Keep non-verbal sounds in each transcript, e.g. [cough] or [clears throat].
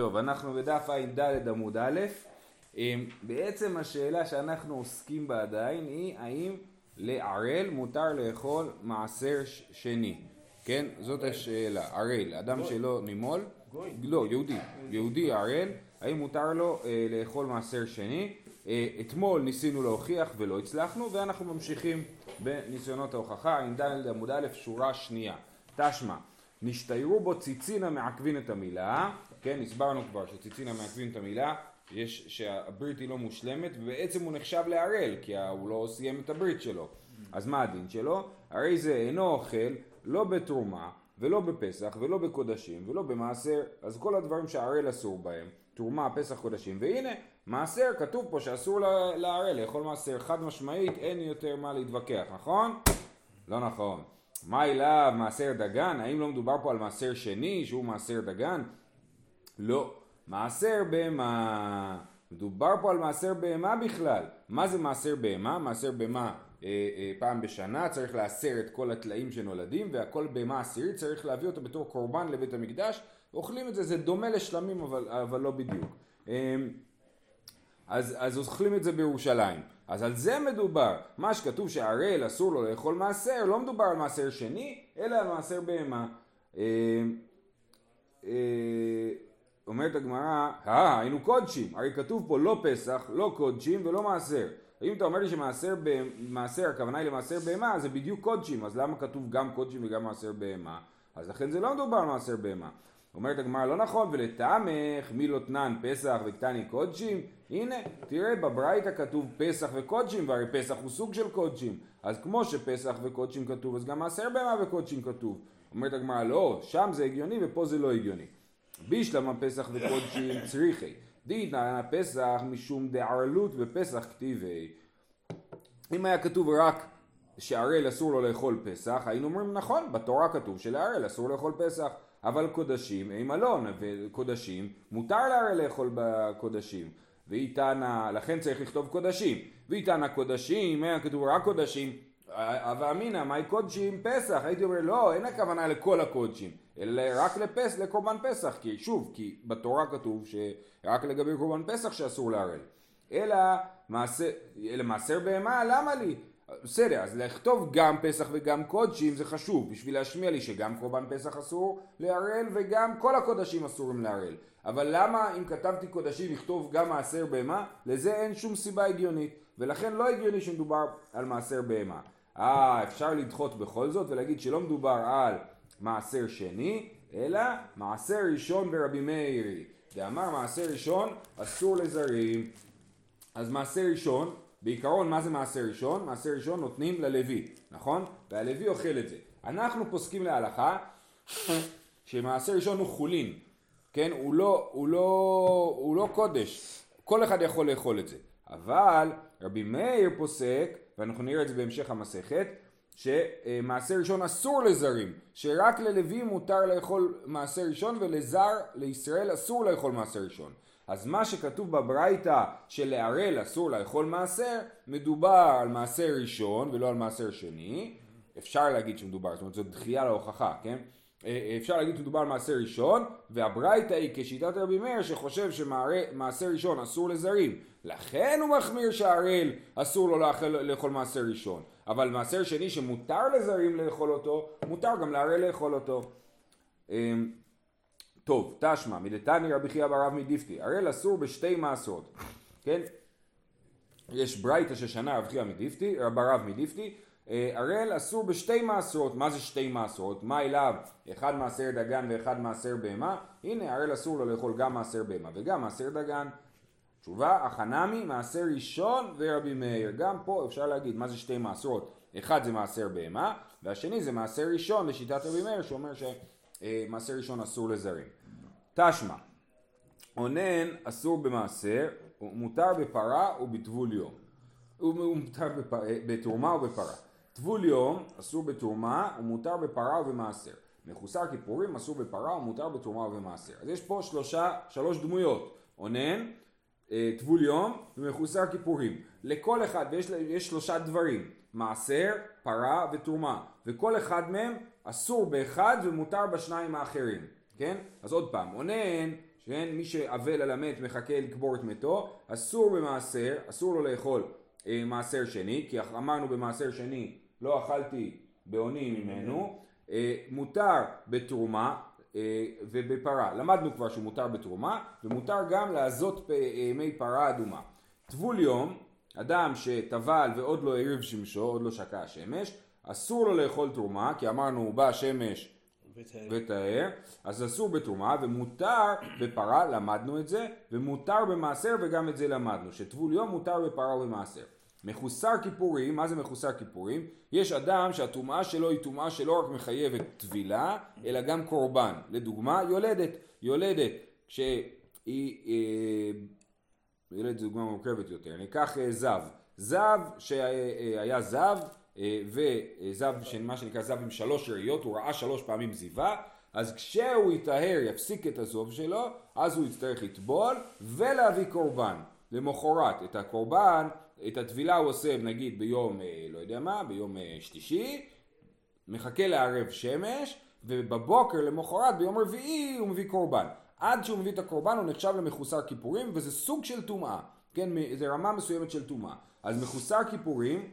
טוב, אנחנו בדף ע"ד עמוד א', אמ, בעצם השאלה שאנחנו עוסקים בה עדיין היא האם לערל מותר לאכול מעשר שני, כן? זאת השאלה, ערל, אדם שלא נימול, לא, יהודי, יהודי ערל, האם מותר לו אה, לאכול מעשר שני? אה, אתמול ניסינו להוכיח ולא הצלחנו ואנחנו ממשיכים בניסיונות ההוכחה, ע"ד עמוד א', שורה שנייה, תשמע, נשתיירו בו ציצין המעכבין את המילה כן, הסברנו כבר שציצינה מעכבים את המילה, יש, שהברית היא לא מושלמת, ובעצם הוא נחשב לערל, כי הוא לא סיים את הברית שלו. אז מה הדין שלו? הרי זה אינו אוכל לא בתרומה, ולא בפסח, ולא בקודשים, ולא במעשר, אז כל הדברים שהערל אסור בהם, תרומה, פסח, קודשים, והנה, מעשר, כתוב פה שאסור לערל לאכול מעשר, חד משמעית, אין יותר מה להתווכח, נכון? לא נכון. מה אליו מעשר דגן? האם לא מדובר פה על מעשר שני שהוא מעשר דגן? לא. מעשר בהמה, מדובר פה על מעשר בהמה בכלל. מה זה מעשר בהמה? מעשר בהמה אה, אה, פעם בשנה צריך לעשר את כל הטלאים שנולדים והכל בהמה עשירית צריך להביא אותו בתור קורבן לבית המקדש אוכלים את זה, זה דומה לשלמים אבל, אבל לא בדיוק. אה, אז, אז אוכלים את זה בירושלים. אז על זה מדובר. מה שכתוב שערל אסור לו לאכול מעשר, לא מדובר על מעשר שני, אלא על מעשר בהמה. אה, אה, אומרת הגמרא, אה, היינו קודשים, הרי כתוב פה לא פסח, לא קודשים ולא מעשר. אם אתה אומר לי שמעשר במעשר, הכוונה היא למעשר בהמה, זה בדיוק קודשים, אז למה כתוב גם קודשים וגם מעשר בהמה? אז לכן זה לא מדובר על מעשר בהמה. אומרת הגמרא לא נכון, ולתמך מי לא פסח וקטני קודשים? הנה, תראה בברייתא כתוב פסח וקודשים, והרי פסח הוא סוג של קודשים. אז כמו שפסח וקודשים כתוב, אז גם מעשר בהמה וקודשים כתוב. אומרת הגמרא לא, שם זה הגיוני ופה זה לא הגיוני. בישלמה פסח וקודשים צריכי. דהיתנא פסח משום דערלות בפסח כתיבי. אם היה כתוב רק שערל אסור לו לאכול פסח, היינו אומרים נכון, בתורה כתוב שלערל אסור לאכול פסח. אבל קודשים הם אלון, וקודשים מותר לערל לאכול בקודשים. ואיתנה, לכן צריך לכתוב קודשים. ואיתנה קודשים, היה כתוב רק קודשים, הווה אמינא, מהי קודשים פסח? הייתי אומר לא, אין הכוונה לכל הקודשים. אלא רק לפס, לקורבן פסח, כי שוב, כי בתורה כתוב שרק לגבי קורבן פסח שאסור לערל. אלא מעשר, אלא מעשר בהמה, למה לי? בסדר, אז לכתוב גם פסח וגם קודשים זה חשוב, בשביל להשמיע לי שגם קורבן פסח אסור לערל וגם כל הקודשים אסורים לערל. אבל למה אם כתבתי קודשים לכתוב גם מעשר בהמה? לזה אין שום סיבה הגיונית, ולכן לא הגיוני שמדובר על מעשר בהמה. אה, אפשר לדחות בכל זאת ולהגיד שלא מדובר על מעשר שני, אלא מעשר ראשון ברבי מאירי. דאמר מעשר ראשון אסור לזרים. אז מעשר ראשון, בעיקרון מה זה מעשר ראשון? מעשר ראשון נותנים ללוי, נכון? והלוי אוכל את זה. אנחנו פוסקים להלכה שמעשר ראשון הוא חולין, כן? הוא לא, הוא לא, הוא לא קודש, כל אחד יכול לאכול את זה. אבל רבי מאיר פוסק, ואנחנו נראה את זה בהמשך המסכת, שמעשר ראשון אסור לזרים, שרק ללוי מותר לאכול מעשר ראשון ולזר לישראל אסור לאכול מעשר ראשון. אז מה שכתוב בברייתא שלערל אסור לאכול מעשר, מדובר על מעשר ראשון ולא על מעשר שני. אפשר להגיד שמדובר, זאת אומרת זו דחייה להוכחה, כן? אה, אה, אפשר להגיד שמדובר על מעשר ראשון, והברייתא היא כשיטת רבי מאיר שחושב שמעשר ראשון אסור לזרים. לכן הוא מחמיר שהערל אסור לו לאכול, לאכול מעשר ראשון. אבל מעשר שני שמותר לזרים לאכול אותו, מותר גם לערל לאכול אותו. אמ, טוב, תשמע, מדתני רבי חייא ברב מדיפתי, ערל אסור בשתי מעשרות, כן? יש ברייתא ששנה רבי חייא מדיפתי, ברב מדיפתי, ערל אסור בשתי מעשרות, מה זה שתי מעשרות? מה אליו? אחד מעשר דגן ואחד מעשר בהמה? הנה ערל אסור לו לאכול גם מעשר בהמה וגם מעשר דגן. תשובה, החנמי מעשר ראשון ורבי מאיר. גם פה אפשר להגיד מה זה שתי מעשרות. אחד זה מעשר בהמה, והשני זה מעשר ראשון לשיטת רבי מאיר שאומר שמעשר ראשון אסור לזרים. תשמע, אונן אסור במעשר, מותר בפרה ובטבול יום. הוא מותר בתרומה ובפרה. טבול יום אסור בתרומה ומותר בפרה ובמעשר. מחוסר כיפורים אסור בפרה ומותר בתרומה ובמעשר. אז יש פה שלושה, שלוש דמויות. אונן, אה, טבול יום ומחוסר כיפורים. לכל אחד, ויש שלושה דברים, מעשר, פרה ותרומה, וכל אחד מהם אסור באחד ומותר בשניים האחרים, כן? אז עוד פעם, אונן, כן? מי שאבל על המת מחכה לקבור את מתו, אסור במעשר, אסור לו לאכול אה, מעשר שני, כי אמרנו במעשר שני לא אכלתי בעוני ממנו, אה, מותר בתרומה אה, ובפרה, למדנו כבר שמותר בתרומה, ומותר גם לעזות אה, מי פרה אדומה. טבול יום, אדם שטבל ועוד לא ערב שמשו, עוד לא שקע השמש, אסור לו לאכול תרומה, כי אמרנו בא השמש וטהר, אז אסור בתרומה, ומותר בפרה, למדנו את זה, ומותר במעשר וגם את זה למדנו, שטבול יום מותר בפרה ובמעשר. מחוסר כיפורים, מה זה מחוסר כיפורים? יש אדם שהטומאה שלו היא טומאה שלא רק מחייבת טבילה, אלא גם קורבן. לדוגמה, יולדת. יולדת, כשהיא... אה, יולדת זו דוגמה מורכבת יותר. ניקח אה, זב. זב שהיה זב, אה, וזב, מה שנקרא זב עם שלוש ראיות, הוא ראה שלוש פעמים זיווה, אז כשהוא יטהר, יפסיק את הזוב שלו, אז הוא יצטרך לטבול ולהביא קורבן. למחרת את הקורבן את הטבילה הוא עושה נגיד ביום, אה, לא יודע מה, ביום אה, שלישי, מחכה לערב שמש, ובבוקר למחרת ביום רביעי הוא מביא קורבן. עד שהוא מביא את הקורבן הוא נחשב למחוסר כיפורים, וזה סוג של טומאה, כן, זה רמה מסוימת של טומאה. אז מחוסר כיפורים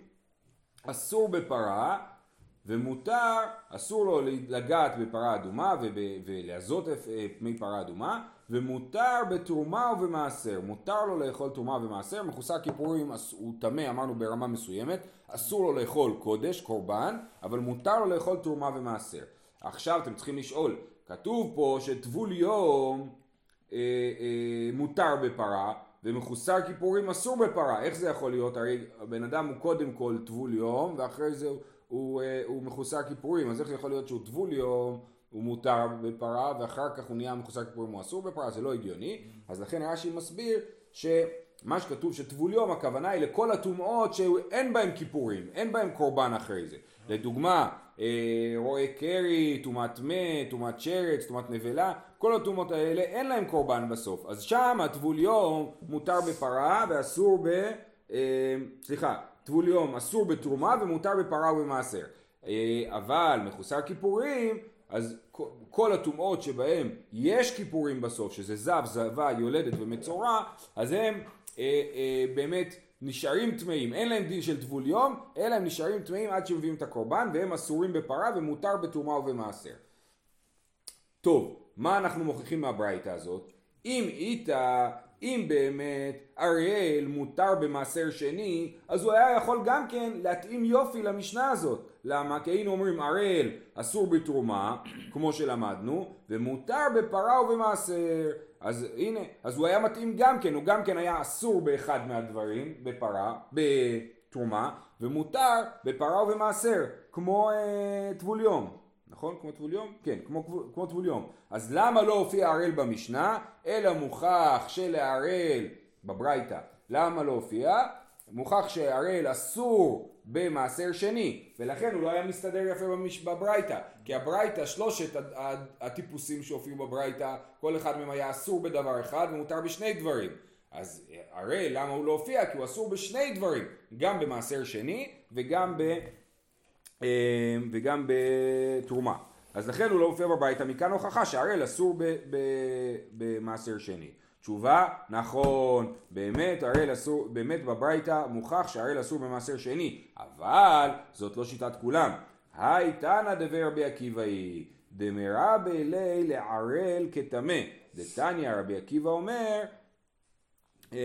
אסור בפרה, ומותר, אסור לו לגעת בפרה אדומה ולעזות פני פרה אדומה, ומותר בתרומה ובמעשר, מותר לו לאכול תרומה ומעשר, מחוסר כיפורים הוא טמא, אמרנו ברמה מסוימת, אסור לו לאכול קודש, קורבן, אבל מותר לו לאכול תרומה ומעשר. עכשיו אתם צריכים לשאול, כתוב פה שטבול יום אה, אה, מותר בפרה, ומחוסר כיפורים אסור בפרה, איך זה יכול להיות? הרי הבן אדם הוא קודם כל טבול יום, ואחרי זה הוא, הוא, אה, הוא מחוסר כיפורים, אז איך זה יכול להיות שהוא טבול יום הוא מותר בפרה ואחר כך הוא נהיה מחוסר כיפורים הוא אסור בפרה, זה לא הגיוני, אז לכן רש"י מסביר שמה שכתוב שטבול יום הכוונה היא לכל הטומאות שאין בהם כיפורים, אין בהם קורבן אחרי זה. לדוגמה, אה, רועה קרי, טומאת מת, טומאת שרץ, טומאת נבלה, כל הטומאות האלה אין להם קורבן בסוף. אז שם הטבול יום מותר בפרה ואסור ב... אה, סליחה, טבול יום אסור בתרומה ומותר בפרה ובמעשר. אה, אבל מחוסר כיפורים אז כל הטומאות שבהם יש כיפורים בסוף, שזה זב, זבה, יולדת ומצורע, אז הם אה, אה, באמת נשארים טמאים, אין להם דין של טבול יום, אלא הם נשארים טמאים עד שמביאים את הקורבן, והם אסורים בפרה ומותר בתרומה ובמעשר. טוב, מה אנחנו מוכיחים מהברייתא הזאת? אם איתה אם באמת אריאל מותר במעשר שני, אז הוא היה יכול גם כן להתאים יופי למשנה הזאת. למה? כי היינו אומרים אריאל אסור בתרומה, כמו שלמדנו, ומותר בפרה ובמעשר. אז הנה, אז הוא היה מתאים גם כן, הוא גם כן היה אסור באחד מהדברים, בפרה, בתרומה, ומותר בפרה ובמעשר, כמו אה, טבול יום. נכון? כמו טבול יום? כן, כמו, כמו טבול יום. אז למה לא הופיע הראל במשנה, אלא מוכח שלהראל בברייתא. למה לא הופיע? מוכח שהראל אסור במעשר שני, ולכן הוא לא היה מסתדר יפה במש... בברייתא, כי הברייתא, שלושת הטיפוסים שהופיעו בברייתא, כל אחד מהם היה אסור בדבר אחד ומותר בשני דברים. אז הרי למה הוא לא הופיע? כי הוא אסור בשני דברים, גם במעשר שני וגם ב... אה, וגם בתרומה. אז לכן הוא לא מופיע בביתה, מכאן הוכחה שהראל אסור במעשר שני. תשובה, נכון, באמת הראל אסור, באמת בברייתא מוכח שהראל אסור במעשר שני, אבל זאת לא שיטת כולם. היי תנא דבר רבי עקיבא היא, דמרבה ליה לערל כטמא. דתניא רבי עקיבא אומר, אה,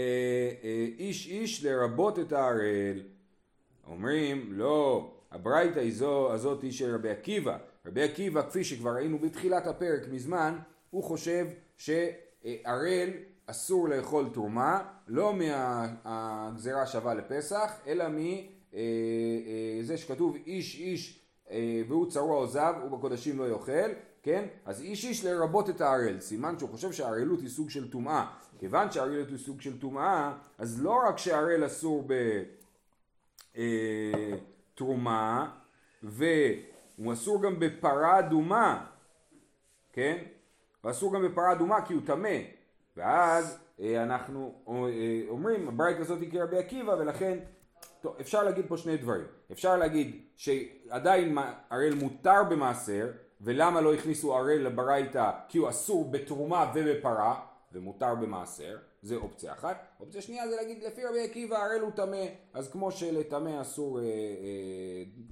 אה, איש איש לרבות את הערל. אומרים, לא, הברייתא הזאת היא של רבי עקיבא. רבי עקיבא, כפי שכבר ראינו בתחילת הפרק מזמן, הוא חושב שערל אסור לאכול תרומה, לא מהגזירה שווה לפסח, אלא מזה אה, אה, שכתוב איש איש אה, והוא צרוע עוזב ובקודשים לא יאכל, כן? אז איש איש לרבות את הערל, סימן שהוא חושב שהערלות היא סוג של טומאה. כיוון שהערלות היא סוג של טומאה, אז לא רק שהערל אסור ב... תרומה, והוא אסור גם בפרה אדומה, כן? הוא אסור גם בפרה אדומה כי הוא טמא, ואז אה, אנחנו אה, אומרים, הברית הזאת היא כרבי עקיבא, ולכן, טוב, אפשר להגיד פה שני דברים. אפשר להגיד שעדיין הראל מותר במעשר, ולמה לא הכניסו הראל לברייתא? כי הוא אסור בתרומה ובפרה, ומותר במעשר, זה אופציה אחת. אופציה שנייה זה להגיד לפי רבי עקיבא ערל הוא טמא, אז כמו שלטמא אסור אה, אה,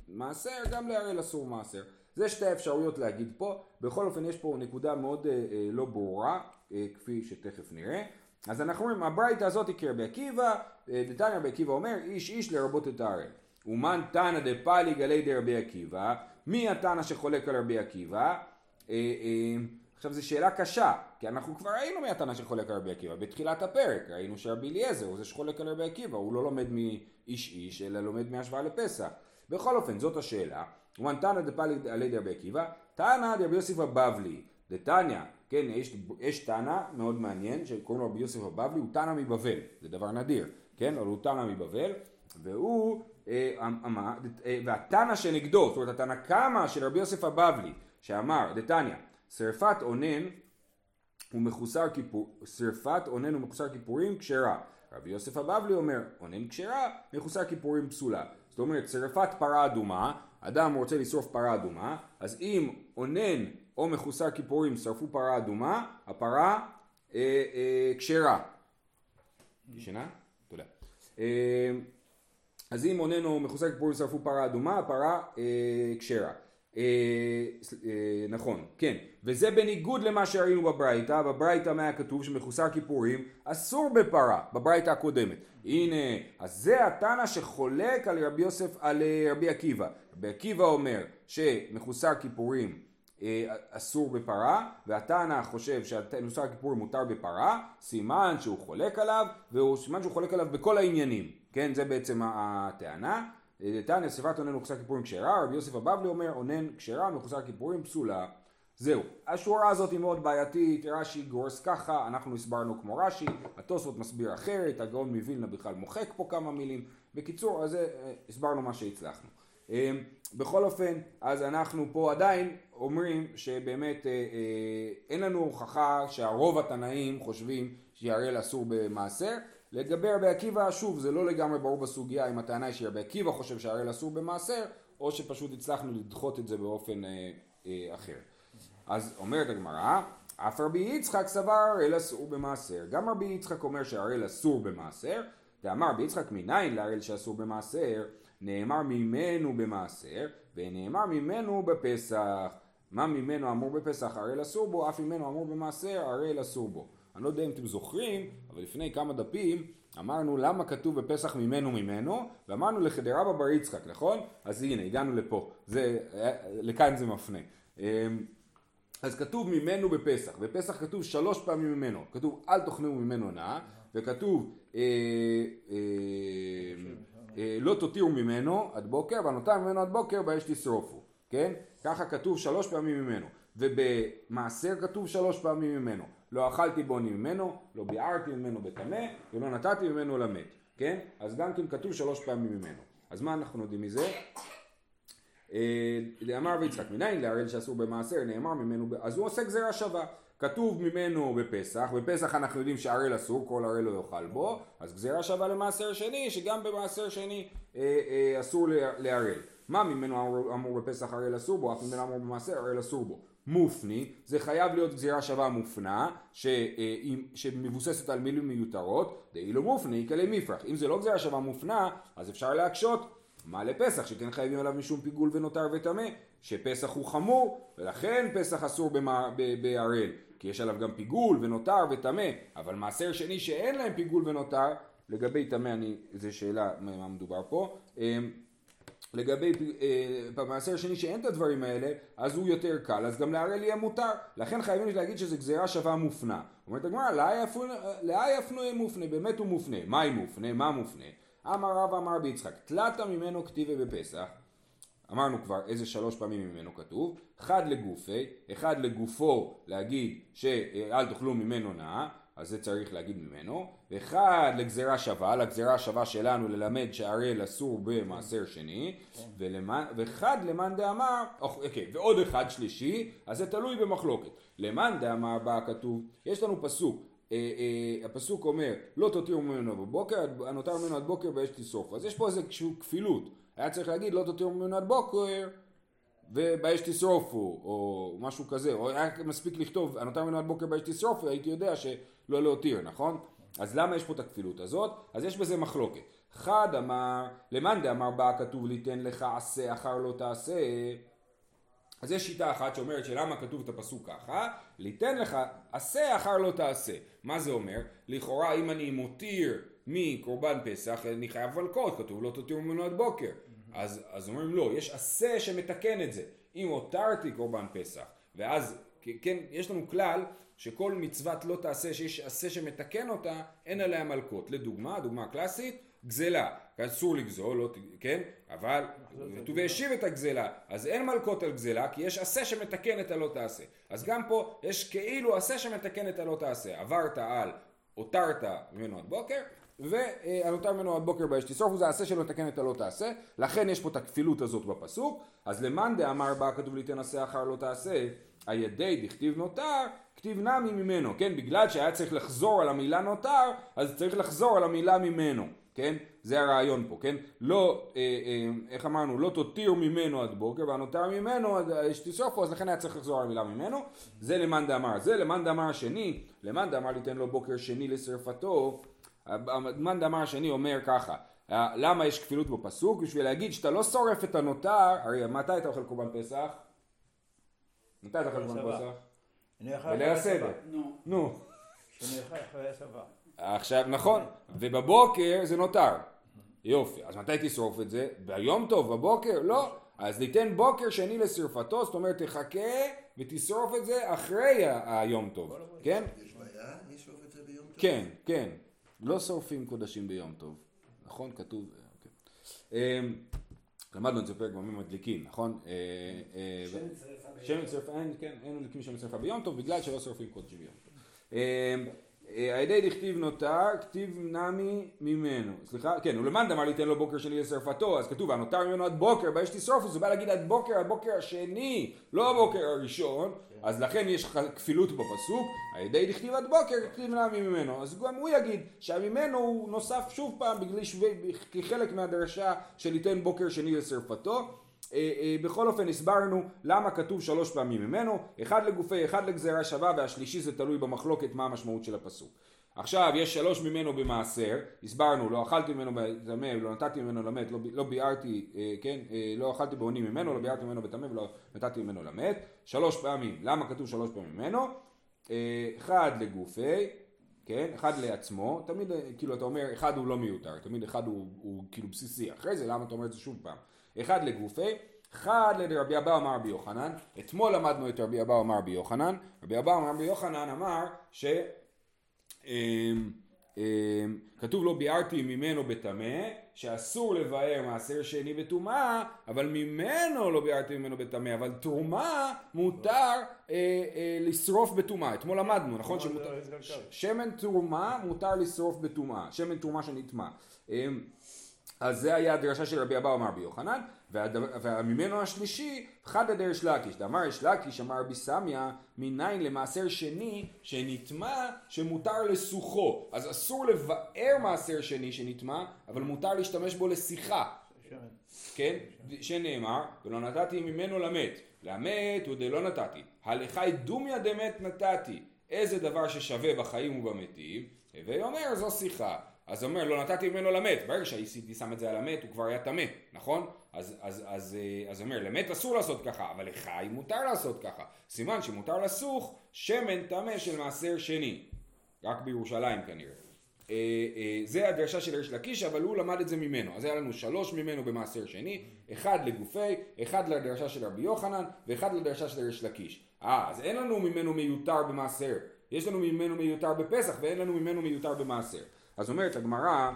מעשר, גם לערל אסור מעשר. זה שתי האפשרויות להגיד פה, בכל אופן יש פה נקודה מאוד אה, אה, לא ברורה, אה, כפי שתכף נראה. אז אנחנו אומרים, הברייתא הזאת היא כרבי עקיבא, אה, דתניא רבי עקיבא אומר, איש איש לרבות את הערל. ומן תנא דפאלי גלי דרבי עקיבא, מי התנא שחולק על רבי עקיבא? אה, אה, עכשיו זו שאלה קשה, כי אנחנו כבר ראינו מי התנא שחולק על רבי עקיבא, בתחילת הפרק ראינו שרבי אליעזר הוא זה שחולק על רבי עקיבא, הוא לא לומד מאיש איש, אלא לומד מהשוואה לפסח. בכל אופן, זאת השאלה. ומן תנא דפאלי עלי דרבי עקיבא, תנא דרבי יוסף הבבלי, דתניא, כן, יש, יש תנא מאוד מעניין, שקוראים לו רבי יוסף הבבלי, הוא תנא מבבל, זה דבר נדיר, כן, אבל הוא תנא מבבל, והוא אה, אמר, אה, והתנא שנגדו, זאת אומרת התנא קמא של רבי יוסף הבבלי, שאמר, דתניא, שרפת אונן ומחוסר כיפור, שרפת אונן ומחוסר כיפורים כשרה. רבי יוסף הבבלי אומר, אונן כשרה, מחוסר כיפורים פסולה. זאת אומרת, שרפת פרה אדומה, אדם רוצה לשרוף פרה אדומה, אז אם אונן או מחוסר כיפורים שרפו פרה אדומה, הפרה אה, אה, כשרה. ישנה? תודה. אה, אז אם אונן או מחוסר כיפורים שרפו פרה אדומה, הפרה אה, כשרה. אה, אה, נכון, כן, וזה בניגוד למה שראינו בברייתא, בברייתא מה כתוב שמחוסר כיפורים אסור בפרה, בברייתא הקודמת. הנה, אז זה התנא שחולק על רבי יוסף, על אה, רבי עקיבא. רבי עקיבא אומר שמחוסר כיפורים אה, אסור בפרה, והתנא חושב שמחוסר כיפורים מותר בפרה, סימן שהוא חולק עליו, וסימן שהוא חולק עליו בכל העניינים, כן, זה בעצם הטענה. דתניא שרפת אונן מחוסר כיפורים כשרה, רבי יוסף הבבלי אומר אונן כשרה מחוסר כיפורים פסולה. זהו. השורה הזאת היא מאוד בעייתית, רש"י גורס ככה, אנחנו הסברנו כמו רש"י, התוספות מסביר אחרת, הגאון מווילנה בכלל מוחק פה כמה מילים. בקיצור, אז אה, הסברנו מה שהצלחנו. אה, בכל אופן, אז אנחנו פה עדיין אומרים שבאמת אה, אין לנו הוכחה שהרוב התנאים חושבים שיהרל אסור במעשר. לגבי רבי עקיבא, שוב, זה לא לגמרי ברור בסוגיה אם הטענה היא שרבי עקיבא חושב שהראל אסור במעשר, או שפשוט הצלחנו לדחות את זה באופן אה, אה, אחר. אז אומרת הגמרא, אף רבי יצחק סבר הראל אסור במעשר. גם רבי יצחק אומר שהראל אסור במעשר, ואמר רבי יצחק מניין להראל שאסור במעשר, נאמר ממנו במעשר, ונאמר ממנו בפסח. מה ממנו אמור בפסח הראל אסור בו, אף ממנו אמור במעשר הראל אסור בו. אני לא יודע אם אתם זוכרים, אבל לפני כמה דפים אמרנו למה כתוב בפסח ממנו ממנו, ואמרנו לחדרה בבר יצחק, נכון? אז הנה, הגענו לפה, זה, לכאן זה מפנה. אמ, אז כתוב ממנו בפסח, בפסח כתוב שלוש פעמים ממנו, כתוב אל תאכלו ממנו נא, וכתוב אה, אה, אה, לא תותירו ממנו עד בוקר, והנותר ממנו עד בוקר באש תשרופו, כן? ככה כתוב שלוש פעמים ממנו, ובמעשר כתוב שלוש פעמים ממנו. לא אכלתי בוני ממנו, לא ביערתי ממנו בטמא, ולא נתתי ממנו למת, כן? אז גם כן כתוב שלוש פעמים ממנו. אז מה אנחנו יודעים מזה? אמר ויצחק מניין להראל שאסור במעשר, נאמר ממנו, אז הוא עושה גזירה שווה. כתוב ממנו בפסח, בפסח אנחנו יודעים שערל אסור, כל ערל לא יאכל בו, אז גזירה שווה למעשר שני, שגם במעשר שני אה, אה, אסור לערל. מה ממנו אמור, אמור בפסח ערל אסור בו, אף ממנו אמור במעשר ערל אסור בו. מופני, זה חייב להיות גזירה שווה מופנה, ש, אה, שמבוססת על מילים מיותרות, דאילו מופני כלי מפרח. אם זה לא גזירה שווה מופנה, אז אפשר להקשות. מה לפסח, שכן חייבים עליו משום פיגול ונותר וטמא, שפסח הוא חמור, ולכן פסח אסור בערל, כי יש עליו גם פיגול ונותר וטמא, אבל מעשר שני שאין להם פיגול ונותר, לגבי טמא, זו שאלה מה מדובר פה. לגבי אה, במעשר השני שאין את הדברים האלה, אז הוא יותר קל, אז גם להראל יהיה מותר. לכן חייבים להגיד שזו גזירה שווה מופנה. אומרת הגמרא, לאי יפנו מופנה, באמת הוא מופנה. מה היא מופנה? מה מופנה? אמר רב אמר ביצחק, תלת ממנו כתיבי בפסח. אמרנו כבר איזה שלוש פעמים ממנו כתוב, אחד לגופי, אחד לגופו להגיד שאל תאכלו ממנו נאה, אז זה צריך להגיד ממנו, ואחד לגזירה שווה, לגזירה השווה שלנו ללמד שערל אסור במעשר שני, ולמן, ואחד למאן דאמר, אוקיי, ועוד אחד שלישי, אז זה תלוי במחלוקת. למאן דאמר בה כתוב, יש לנו פסוק, אה, אה, הפסוק אומר, לא תותירו ממנו בבוקר, הנותר ממנו עד בוקר באש תשרוף. אז יש פה איזושהי כפילות. היה צריך להגיד, לא תותירו ממנו עד בוקר, ובאש תשרופו, או משהו כזה, או היה מספיק לכתוב, הנותר ממנו עד בוקר באש תשרופו, הייתי יודע שלא להותיר, נכון? אז למה יש פה את הכפילות הזאת? אז יש בזה מחלוקת. חד אמר, למאן דאמר בה כתוב ליתן לך עשה אחר לא תעשה אז יש שיטה אחת שאומרת שלמה כתוב את הפסוק ככה, ליתן לך עשה אחר לא תעשה. מה זה אומר? לכאורה אם אני מותיר מקורבן פסח אני חייב מלקות, כתוב לא תותיר ממנו עד בוקר. אז, אז אומרים לא, יש עשה שמתקן את זה. אם הותרתי קורבן פסח, ואז כן, יש לנו כלל שכל מצוות לא תעשה שיש עשה שמתקן אותה, אין עליה מלקות. לדוגמה, דוגמה קלאסית, גזלה, אסור לגזול, לא, כן? אבל כתוב והשיב את הגזלה, אז אין מלקות על גזלה, כי יש עשה שמתקן את הלא תעשה. אז גם פה יש כאילו עשה שמתקן את הלא תעשה. עברת על, הותרת ממנו עד בוקר, והנותר ממנו עד בוקר באש תשרוף, זה עשה שמתקן את הלא תעשה, לכן יש פה את הכפילות הזאת בפסוק, אז למאן דאמר בה כתוב לי תנסה אחר לא תעשה, הידי דכתיב נותר, כתיב נמי ממנו, כן? בגלל שהיה צריך לחזור על המילה נותר, אז צריך לחזור על המילה ממנו. כן? זה הרעיון פה, כן? לא, אה, אה, איך אמרנו, לא תותיר ממנו עד בוקר, והנותר ממנו עד שתשרופו, אז לכן היה צריך לחזור על המילה ממנו. זה למאן דאמר. זה למאן דאמר השני, למאן דאמר ליתן לו בוקר שני לשרפתו. מאן דאמר השני אומר ככה, אה, למה יש כפילות בפסוק? בשביל להגיד שאתה לא שורף את הנותר, הרי מתי אתה אוכל קורבן פסח? מתי אתה אוכל קורבן פסח? בליל הסדר. נו. עכשיו, נכון, ובבוקר זה נותר. יופי, אז מתי תשרוף את זה? ביום טוב, בבוקר? לא. אז ניתן בוקר שני לשרפתו, זאת אומרת תחכה ותשרוף את זה אחרי היום טוב, כן? יש בעיה? לשרוף את זה ביום טוב? כן, כן. לא שורפים קודשים ביום טוב. נכון? כתוב. אה, אמ, למדנו את זה פרק במים מדליקים, נכון? אה, אה, שמן שרפה, כן, אין מדליקים שמן שרפה ביום טוב בגלל שלא שורפים קודשים ביום טוב. אמ, אה, הידי דכתיב נותר, כתיב נמי ממנו. סליחה? כן, ולמאן דאמר ליתן לו בוקר שני לשרפתו, אז כתוב, הנותר ממנו עד בוקר, באש תשרוף, זה בא להגיד עד בוקר, עד בוקר השני, לא הבוקר הראשון, אז לכן יש כפילות בפסוק, הידי דכתיב עד בוקר, כתיב נמי ממנו. אז גם הוא יגיד שהממנו הוא נוסף שוב פעם, כחלק מהדרשה של ליתן בוקר שני לשרפתו. אה, אה, בכל אופן הסברנו למה כתוב שלוש פעמים ממנו, אחד לגופי, אחד לגזירה שווה והשלישי זה תלוי במחלוקת מה המשמעות של הפסוק. עכשיו יש שלוש ממנו במעשר, הסברנו לא אכלתי ממנו בטמא ולא נתתי ממנו למת, לא, לא ביארתי, אה, כן, לא אכלתי בעוני ממנו, לא ביארתי ממנו בטמא ולא נתתי ממנו למת, שלוש פעמים, למה כתוב שלוש פעמים ממנו? אחד לגופי, כן, אחד לעצמו, תמיד כאילו אתה אומר אחד הוא לא מיותר, תמיד אחד הוא, הוא כאילו בסיסי, אחרי זה למה אתה אומר את זה שוב פעם? אחד לגופי, אחד לרבי אבא אמר רבי יוחנן, אתמול למדנו את רבי אבא אמר רבי יוחנן, רבי אבא אמר רבי יוחנן אמר ש... אמ, אמ, כתוב לא ביארתי ממנו בטמא, שאסור לבאר מעשר שני בטומאה, אבל ממנו לא ביארתי ממנו בטמא, אבל תרומה מותר אה, אה, לשרוף בטומאה. אתמול למדנו, נכון? שמותר, שמן תרומה מותר לשרוף בטומאה, שמן תרומה שנטמא. אז זה היה הדרשה של רבי אבא אמר ביוחנן, וממנו השלישי, חד הדרש לקיש. דאמר יש לקיש, אמר רבי סמיה, מניין למעשר שני שנטמע שמותר לסוחו. אז אסור לבאר מעשר שני שנטמע, אבל מותר להשתמש בו לשיחה. כן? שנאמר, ולא נתתי ממנו למת. למת הוא דלא נתתי. הלכי דומיה דמת נתתי. איזה דבר ששווה בחיים ובמתים, הווי אומר זו שיחה. אז הוא אומר, לא נתתי ממנו למת. ברגע שהייתי שם את זה על המת, הוא כבר היה טמא, נכון? אז, אז, אז, אה, אז אומר, למת אסור לעשות ככה, אבל לחי מותר לעשות ככה. סימן שמותר לסוך שמן טמא של מעשר שני. רק בירושלים כנראה. אה, אה, זה הדרשה של ריש לקיש, אבל הוא למד את זה ממנו. אז היה לנו שלוש ממנו במעשר שני, אחד לגופי, אחד לדרשה של רבי יוחנן, ואחד לדרשה של ריש לקיש. אה, אז אין לנו ממנו מיותר במעשר. יש לנו ממנו מיותר בפסח, ואין לנו ממנו מיותר במעשר. אז אומרת הגמרא,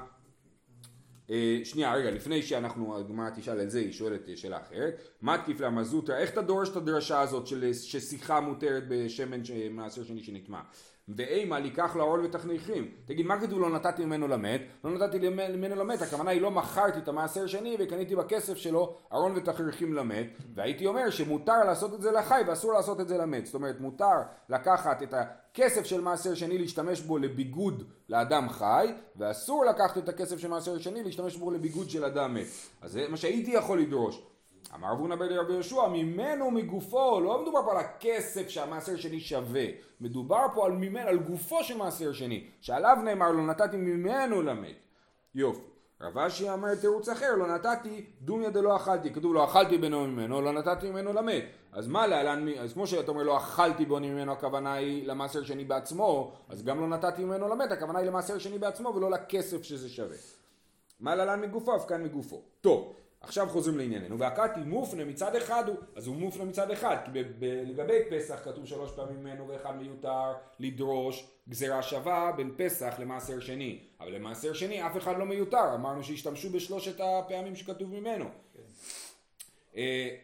אה, שנייה רגע לפני שאנחנו, הגמרא תשאל את זה, היא שואלת שאלה אחרת, מתקיף לה מזוטה, איך אתה דורש את הדרשה הזאת של ששיחה מותרת בשמן מעשר שני שנטמע? ואימה לקח לעול ותכניכים. תגיד, מה כתוב לא נתתי ממנו למת? לא נתתי ממנו למת, הכוונה היא לא מכרתי את המעשר שני וקניתי בכסף שלו ארון ותכריכים למת, והייתי אומר שמותר לעשות את זה לחי ואסור לעשות את זה למת. זאת אומרת, מותר לקחת את הכסף של מעשר שני להשתמש בו לביגוד לאדם חי, ואסור לקחת את הכסף של מעשר שני להשתמש בו לביגוד של אדם מת. אז זה מה שהייתי יכול לדרוש. אמר רב הונא רבי יהושע, ממנו מגופו, לא מדובר פה על הכסף שהמעשר שני שווה, מדובר פה על ממנו, על גופו של מעשר שני, שעליו נאמר לו נתתי ממנו למת. יופי. רב אשי אומר תירוץ אחר, לא נתתי דומיה דלא אכלתי, כתוב לא אכלתי בנו ממנו, לא נתתי ממנו למת. אז מה להלן, אז כמו שאתה אומר לא אכלתי בו ממנו, הכוונה היא למעשר שני בעצמו, אז גם לא נתתי ממנו למת, הכוונה היא למעשר שני בעצמו ולא לכסף שזה שווה. מה להלן מגופו, אף כאן מגופו. טוב, עכשיו חוזרים לענייננו, והקאתי מופנה מצד אחד הוא, אז הוא מופנה מצד אחד, כי ב- ב- לגבי פסח כתוב שלוש פעמים ממנו ואחד מיותר לדרוש גזירה שווה בין פסח למעשר שני, אבל למעשר שני אף אחד לא מיותר, אמרנו שהשתמשו בשלושת הפעמים שכתוב ממנו.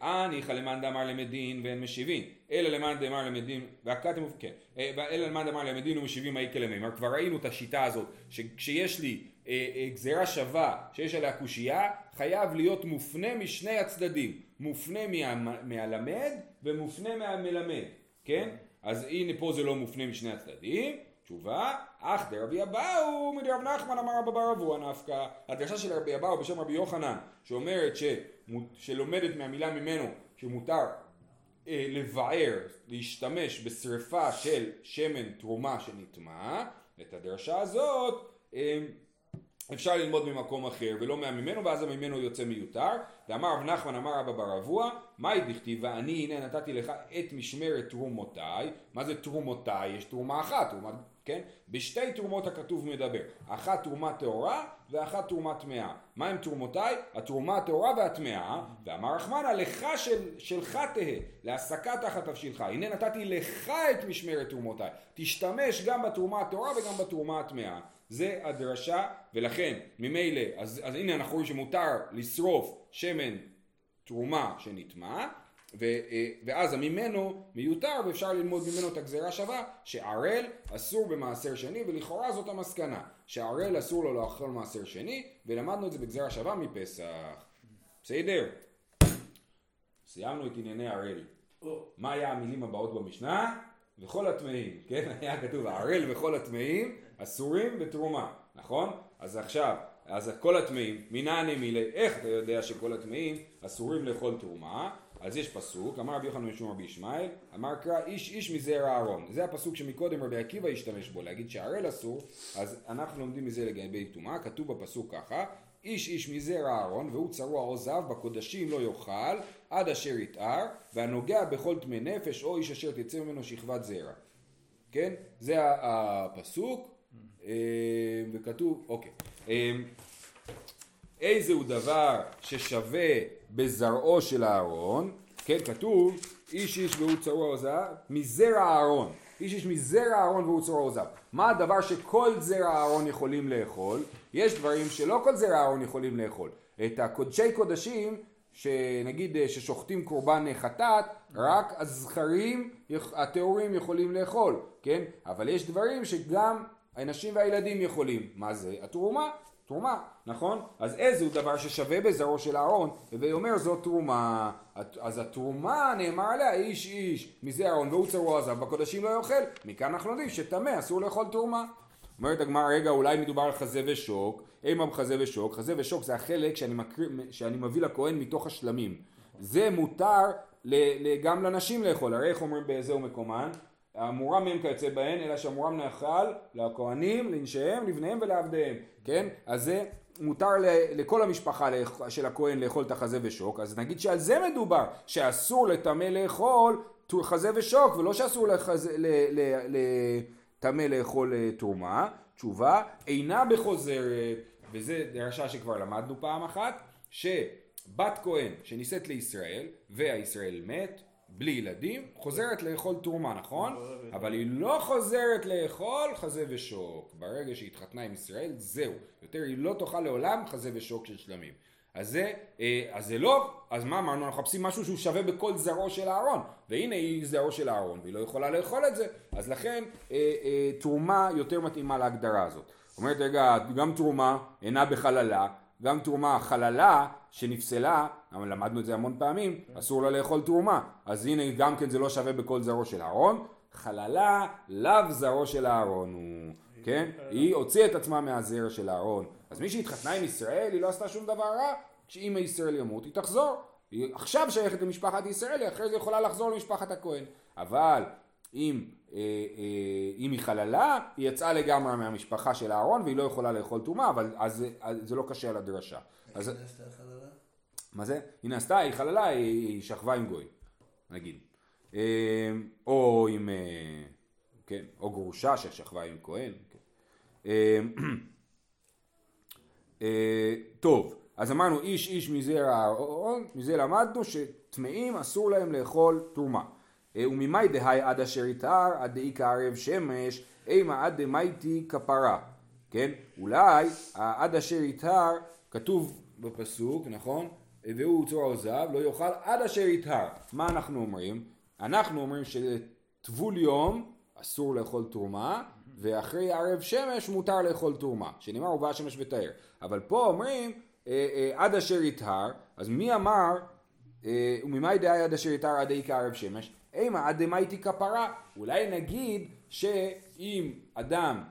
אה ניחא למאן דאמר למדין ואין משיבין, אלא למאן דאמר למדין, והקאתם, כן, אה, אלא למאן דאמר למדין ומשיבים האי כלמימר, כבר ראינו את השיטה הזאת, שכשיש לי גזירה שווה שיש עליה קושייה, חייב להיות מופנה משני הצדדים, מופנה מה, מהלמד ומופנה מהמלמד, כן? אז הנה פה זה לא מופנה משני הצדדים, תשובה, אך דרבי אבאו מדרב נחמן אמר רבא בר אבוה נפקא. הדרשה של רבי אבאו בשם רבי יוחנן, שאומרת ש, שלומדת מהמילה ממנו שמותר אה, לבער, להשתמש בשריפה של שמן תרומה שנטמע, את הדרשה הזאת אה, אפשר ללמוד ממקום אחר ולא מהממנו ואז הממנו יוצא מיותר. ואמר רב נחמן אמר רבא בר אבוה מהי דכתיב ואני הנה נתתי לך את משמרת תרומותיי. מה זה תרומותיי? יש תרומה אחת תרומה, כן? בשתי תרומות הכתוב מדבר. אחת תרומה טהורה ואחת תרומה טמאה. מה הם תרומותיי? התרומה הטהורה והטמאה. ואמר רחמנה לך של, שלך תהא להסקה תחת תבשילך הנה נתתי לך את משמרת תרומותיי. תשתמש גם בתרומה הטהורה וגם בתרומה הטמאה זה הדרשה, ולכן ממילא, אז, אז הנה אנחנו רואים שמותר לשרוף שמן תרומה שנטמע, ו, אה, ואז הממנו מיותר ואפשר ללמוד ממנו את הגזירה שווה שערל אסור במעשר שני ולכאורה זאת המסקנה שערל אסור לו לאכול מעשר שני ולמדנו את זה בגזירה שווה מפסח בסדר? סיימנו את ענייני ערל מה היה המילים הבאות במשנה? וכל הטמאים, כן? [laughs] היה כתוב הערל וכל הטמאים אסורים בתרומה, נכון? אז עכשיו, אז כל הטמאים, מנעני מילי, איך אתה יודע שכל הטמאים אסורים לאכול תרומה? אז יש פסוק, אמר רבי יוחנן משום רבי ישמעאל, אמר קרא איש איש מזרע אהרון. זה הפסוק שמקודם רבי עקיבא השתמש בו, להגיד שהערל אסור, אז אנחנו לומדים מזה לגבי טומאה, כתוב בפסוק ככה, איש איש מזרע אהרון והוא צרוע או זב בקודשים לא יאכל עד אשר יתאר והנוגע בכל טמא נפש או איש אשר תצא ממנו שכבת זרע. כן? זה הפסוק. אה, וכתוב, אוקיי. אה, איזה הוא דבר ששווה בזרעו של אהרון? כן כתוב איש איש והוא צרוע או זב מזרע אהרון. איש איש מזרע אהרון והוא צרוע או זב מה הדבר שכל זרע אהרון יכולים לאכול יש דברים שלא כל זרע אהרון יכולים לאכול. את הקודשי קודשים, שנגיד אה, ששוחטים קורבן חטאת, רק הזכרים הטהורים יכולים לאכול, כן? אבל יש דברים שגם הנשים והילדים יכולים. מה זה? התרומה. תרומה, נכון? אז איזה הוא דבר ששווה בזרעו של אהרון, והיא אומר זאת תרומה. אז התרומה נאמר עליה איש איש מזה אהרון והוא צרוע עזב בקודשים לא יאכל. מכאן אנחנו יודעים שטמא אסור לאכול תרומה. אומרת הגמרא, רגע, אולי מדובר על חזה ושוק, אימה בחזה ושוק, חזה ושוק זה החלק שאני, מקריא, שאני מביא לכהן מתוך השלמים. זה מותר גם לנשים לאכול, הרי איך אומרים באיזהו מקומן? המורם מהם כיוצא בהן, אלא שהמורם נאכל לכהנים, לנשיהם, לבניהם ולעבדיהם, כן? אז זה מותר לכל המשפחה של הכהן לאכול את החזה ושוק, אז נגיד שעל זה מדובר, שאסור לטמא לאכול חזה ושוק, ולא שאסור לחזה, ל, ל, ל, טמא לאכול אה, תרומה, תשובה, אינה בחוזרת, וזה דרשה שכבר למדנו פעם אחת, שבת כהן שנישאת לישראל והישראל מת, בלי ילדים, חוזרת לאכול תרומה, נכון? אבל היא לא חוזרת לאכול חזה ושוק. ברגע שהיא התחתנה עם ישראל, זהו. יותר היא לא תאכל לעולם חזה ושוק של שלמים. אז זה, אה, אז זה לא, אז מה אמרנו? אנחנו מחפשים משהו שהוא שווה בכל זרעו של אהרון, והנה היא זרעו של אהרון, והיא לא יכולה לאכול את זה, אז לכן אה, אה, תרומה יותר מתאימה להגדרה הזאת. אומרת רגע, גם תרומה אינה בחללה, גם תרומה חללה שנפסלה, אבל למדנו את זה המון פעמים, אסור לה לאכול תרומה, אז הנה גם כן זה לא שווה בכל זרעו של אהרון, חללה לאו זרעו של אהרון הוא, כן? היא הוציאה את עצמה מהזרע של אהרון. אז מי שהתחתנה עם ישראל היא לא עשתה שום דבר רע, שאם הישראל ימות היא תחזור. היא עכשיו שייכת למשפחת ישראל, אחרי זה יכולה לחזור למשפחת הכהן. אבל אם, אה, אה, אם היא חללה, היא יצאה לגמרי מהמשפחה של אהרון והיא לא יכולה לאכול טומאה, אבל אז, אז זה לא קשה לדרשה. איך אז? מה זה? היא נעשתה, היא חללה, היא, היא שכבה עם גוי, נגיד. אה, או עם, אה, כן, או גרושה ששכבה עם כהן. כן. אה, [clears throat] אה, טוב, אז אמרנו איש איש מזרע אהרון, מזה למדנו שטמאים אסור להם לאכול תרומה. אה, וממאי דהי עד אשר יתאר עד דאי כערב שמש אימה עד דמייתי כפרה. כן? אולי עד אשר יתאר כתוב בפסוק, נכון? והוא צור עוזב לא יאכל עד אשר יתאר. מה אנחנו אומרים? אנחנו אומרים שטבול יום אסור לאכול תרומה ואחרי ערב שמש מותר לאכול תרומה, שנאמר ובא שמש ותאר. אבל פה אומרים עד אשר יטהר, אז מי אמר אה, וממאי דאי עד אשר יטהר עד אי כערב שמש? אימה עד דמייתי כפרה. אולי נגיד שאם אדם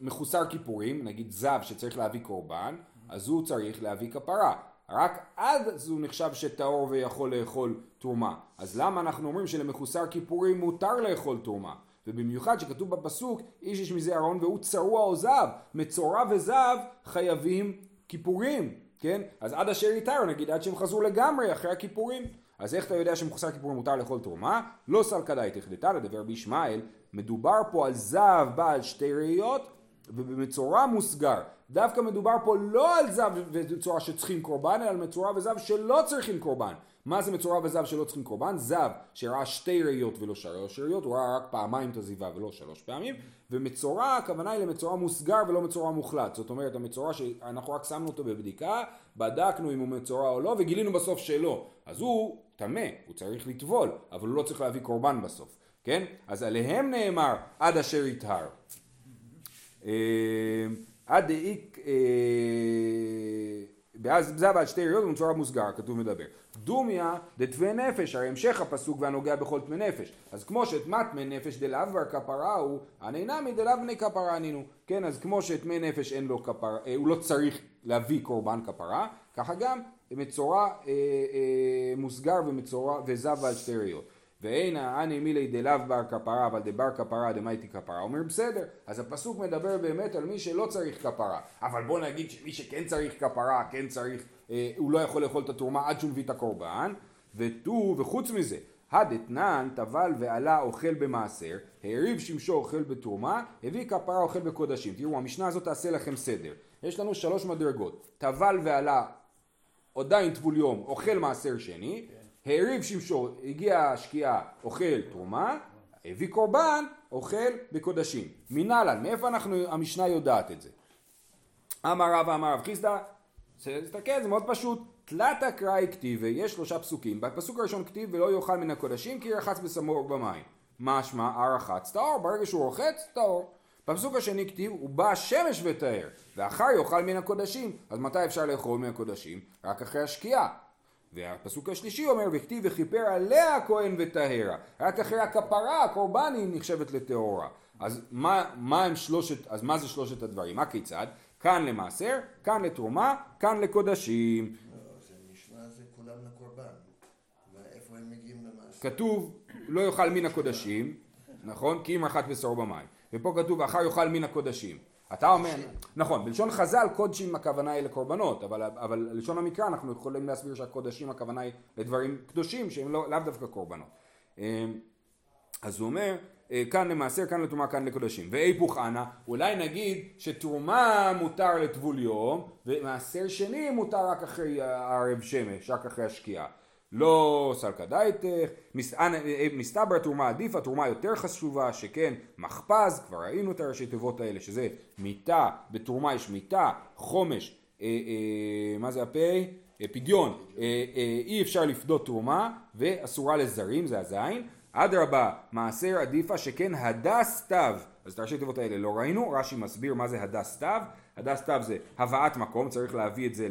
מחוסר כיפורים, נגיד זב שצריך להביא קורבן, אז הוא צריך להביא כפרה. רק אז הוא נחשב שטהור ויכול לאכול תרומה. אז למה אנחנו אומרים שלמחוסר כיפורים מותר לאכול תרומה? ובמיוחד שכתוב בפסוק איש איש מזה אהרון והוא צרוע או זב. מצורע וזב חייבים כיפורים, כן? אז עד אשר יתאר נגיד עד שהם חזרו לגמרי אחרי הכיפורים. אז איך אתה יודע שמחוסר כיפורים מותר לאכול תרומה? לא סלקדאי תחדתה לדבר בישמעאל. מדובר פה על זב בעל שתי ראיות ובמצורע מוסגר. דווקא מדובר פה לא על זב ומצורע שצריכים קורבן, אלא על מצורע וזב שלא צריכים קורבן. מה זה מצורע וזב שלא צריכים קורבן? זב שראה שתי ראיות ולא שלוש ראיות, הוא ראה רק פעמיים את הזיווה ולא שלוש פעמים, ומצורע הכוונה היא למצורע מוסגר ולא מצורע מוחלט. זאת אומרת המצורע שאנחנו רק שמנו אותו בבדיקה, בדקנו אם הוא מצורע או לא, וגילינו בסוף שלא. אז הוא טמא, הוא צריך לטבול, אבל הוא לא צריך להביא קורבן בסוף, כן? אז עליהם נאמר עד אשר יטהר. עד דאיק, זה בעל שתי ראיות ומצורע מוסגר, כתוב מדבר. דומיה דתווה נפש, הרי המשך הפסוק והנוגע בכל תמי נפש. אז כמו שתמת תמי נפש דלאו בר כפרה הוא, הני נמי דלאו בני כפרה ענינו. כן, אז כמו שתמי נפש אין לו כפרה, אה, הוא לא צריך להביא קורבן כפרה, ככה גם מצורע אה, אה, מוסגר ומצורע וזב בעל שתי ראיות. ואין אני מילי דלאו בר כפרה אבל דבר כפרה דמייתי כפרה. אומר בסדר אז הפסוק מדבר באמת על מי שלא צריך כפרה. אבל בוא נגיד שמי שכן צריך כפרה כן צריך אה, הוא לא יכול לאכול את התרומה עד שהוא מביא את הקורבן. ותו וחוץ מזה הדתנן טבל ועלה אוכל במעשר העריב שמשו אוכל בתרומה הביא כפרה אוכל בקודשים. תראו המשנה הזאת תעשה לכם סדר. יש לנו שלוש מדרגות. טבל ועלה עדיין טבול יום אוכל מעשר שני העריב שמשו, הגיע השקיעה, אוכל תרומה, הביא קורבן, אוכל בקודשים. מנהלן, מאיפה אנחנו, המשנה יודעת את זה? אמר רבא אמר רב חיסדא, תסתכל, זה מאוד פשוט. תלת אקראי כתיבי, יש שלושה פסוקים. בפסוק הראשון כתיב ולא יאכל מן הקודשים כי ירחץ בסמור במים. משמע הרחץ טהור, ברגע שהוא רוחץ טהור. בפסוק השני כתיב הוא בא השמש וטהר, ואחר יאכל מן הקודשים. אז מתי אפשר לאכול מן הקודשים? רק אחרי השקיעה. והפסוק השלישי אומר וכתיב וכיפר עליה הכהן וטהרה. רק אחרי הכפרה הקורבן היא נחשבת לטהורה. אז מה, מה הם שלושת אז מה זה שלושת הדברים? מה כיצד? כאן למעשר כאן לתרומה כאן לקודשים. לא, זה משנה זה כולם לקורבן. ואיפה הם מגיעים למעשה? כתוב לא יאכל מן הקודשים נכון? כי אם רחת בשרו במים. ופה כתוב ואחר יאכל מן הקודשים אתה אומר, נכון, בלשון חז"ל קודשים הכוונה היא לקורבנות, אבל, אבל לשון המקרא אנחנו יכולים להסביר שהקודשים הכוונה היא לדברים קדושים שהם לא, דווקא קורבנות. אז הוא אומר, כאן למעשר, כאן לתרומה, כאן לקודשים. ואיפוך אנא, אולי נגיד שתרומה מותר לטבול יום, ומעשר שני מותר רק אחרי ערב שמש, רק אחרי השקיעה. לא סלקא דייתך, מסתבר תרומה עדיף, התרומה יותר חשובה, שכן מחפז, כבר ראינו את הראשי תיבות האלה, שזה מיטה, בתרומה יש מיטה, חומש, אה, אה, מה זה הפה? אה, פדיון, אה, אה, אי אפשר לפדות תרומה, ואסורה לזרים, זה הזין. אדרבה, מעשר עדיפה, שכן הדס תו, אז את הראשי תיבות האלה לא ראינו, רש"י מסביר מה זה הדס תו, הדס תו זה הבאת מקום, צריך להביא את זה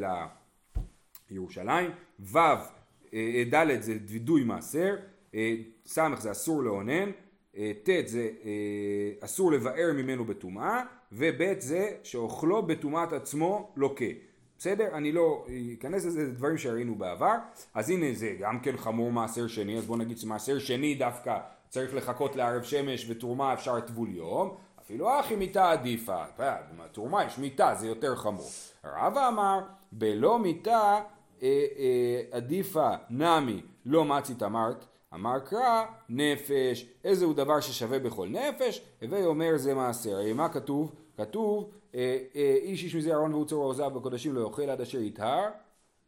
לירושלים, ו' אה, ד' זה וידוי מעשר, אה, ס' זה אסור לאונן, אה, ט' זה אסור לבאר ממנו בטומאה, וב' זה שאוכלו בטומאת עצמו לוקה. בסדר? אני לא אכנס לזה, זה דברים שראינו בעבר. אז הנה זה גם כן חמור מעשר שני, אז בוא נגיד שמעשר שני דווקא צריך לחכות לערב שמש ותרומה אפשר טבול יום. אפילו אחי מיתה עדיפה, בתרומה יש מיתה, זה יותר חמור. רבא אמר, בלא מיתה אה, אה, עדיפה נמי לא מצית אמרת, אמר קרא נפש, איזהו דבר ששווה בכל נפש, הווי אומר זה מעשר. מה כתוב? כתוב אה, איש איש מזה ארון והוצאו עוזב בקודשים לא יאכל עד אשר יטהר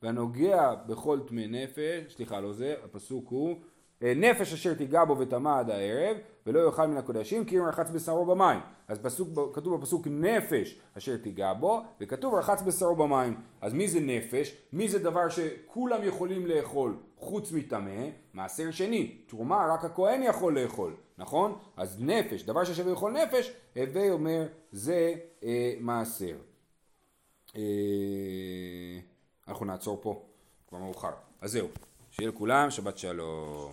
והנוגע בכל טמא נפש, סליחה לא זה, הפסוק הוא נפש אשר תיגע בו וטמא עד הערב ולא יאכל מן הקודשים כי אם רחץ בשרו במים. אז פסוק, כתוב בפסוק נפש אשר תיגע בו וכתוב רחץ בשרו במים. אז מי זה נפש? מי זה דבר שכולם יכולים לאכול חוץ מטמא? מעשר שני. תרומה רק הכהן יכול לאכול נכון? אז נפש דבר ששווה לאכול נפש הווי אומר זה אה, מעשר. אה, אנחנו נעצור פה כבר מאוחר. אז זהו. שיהיה לכולם שבת שלום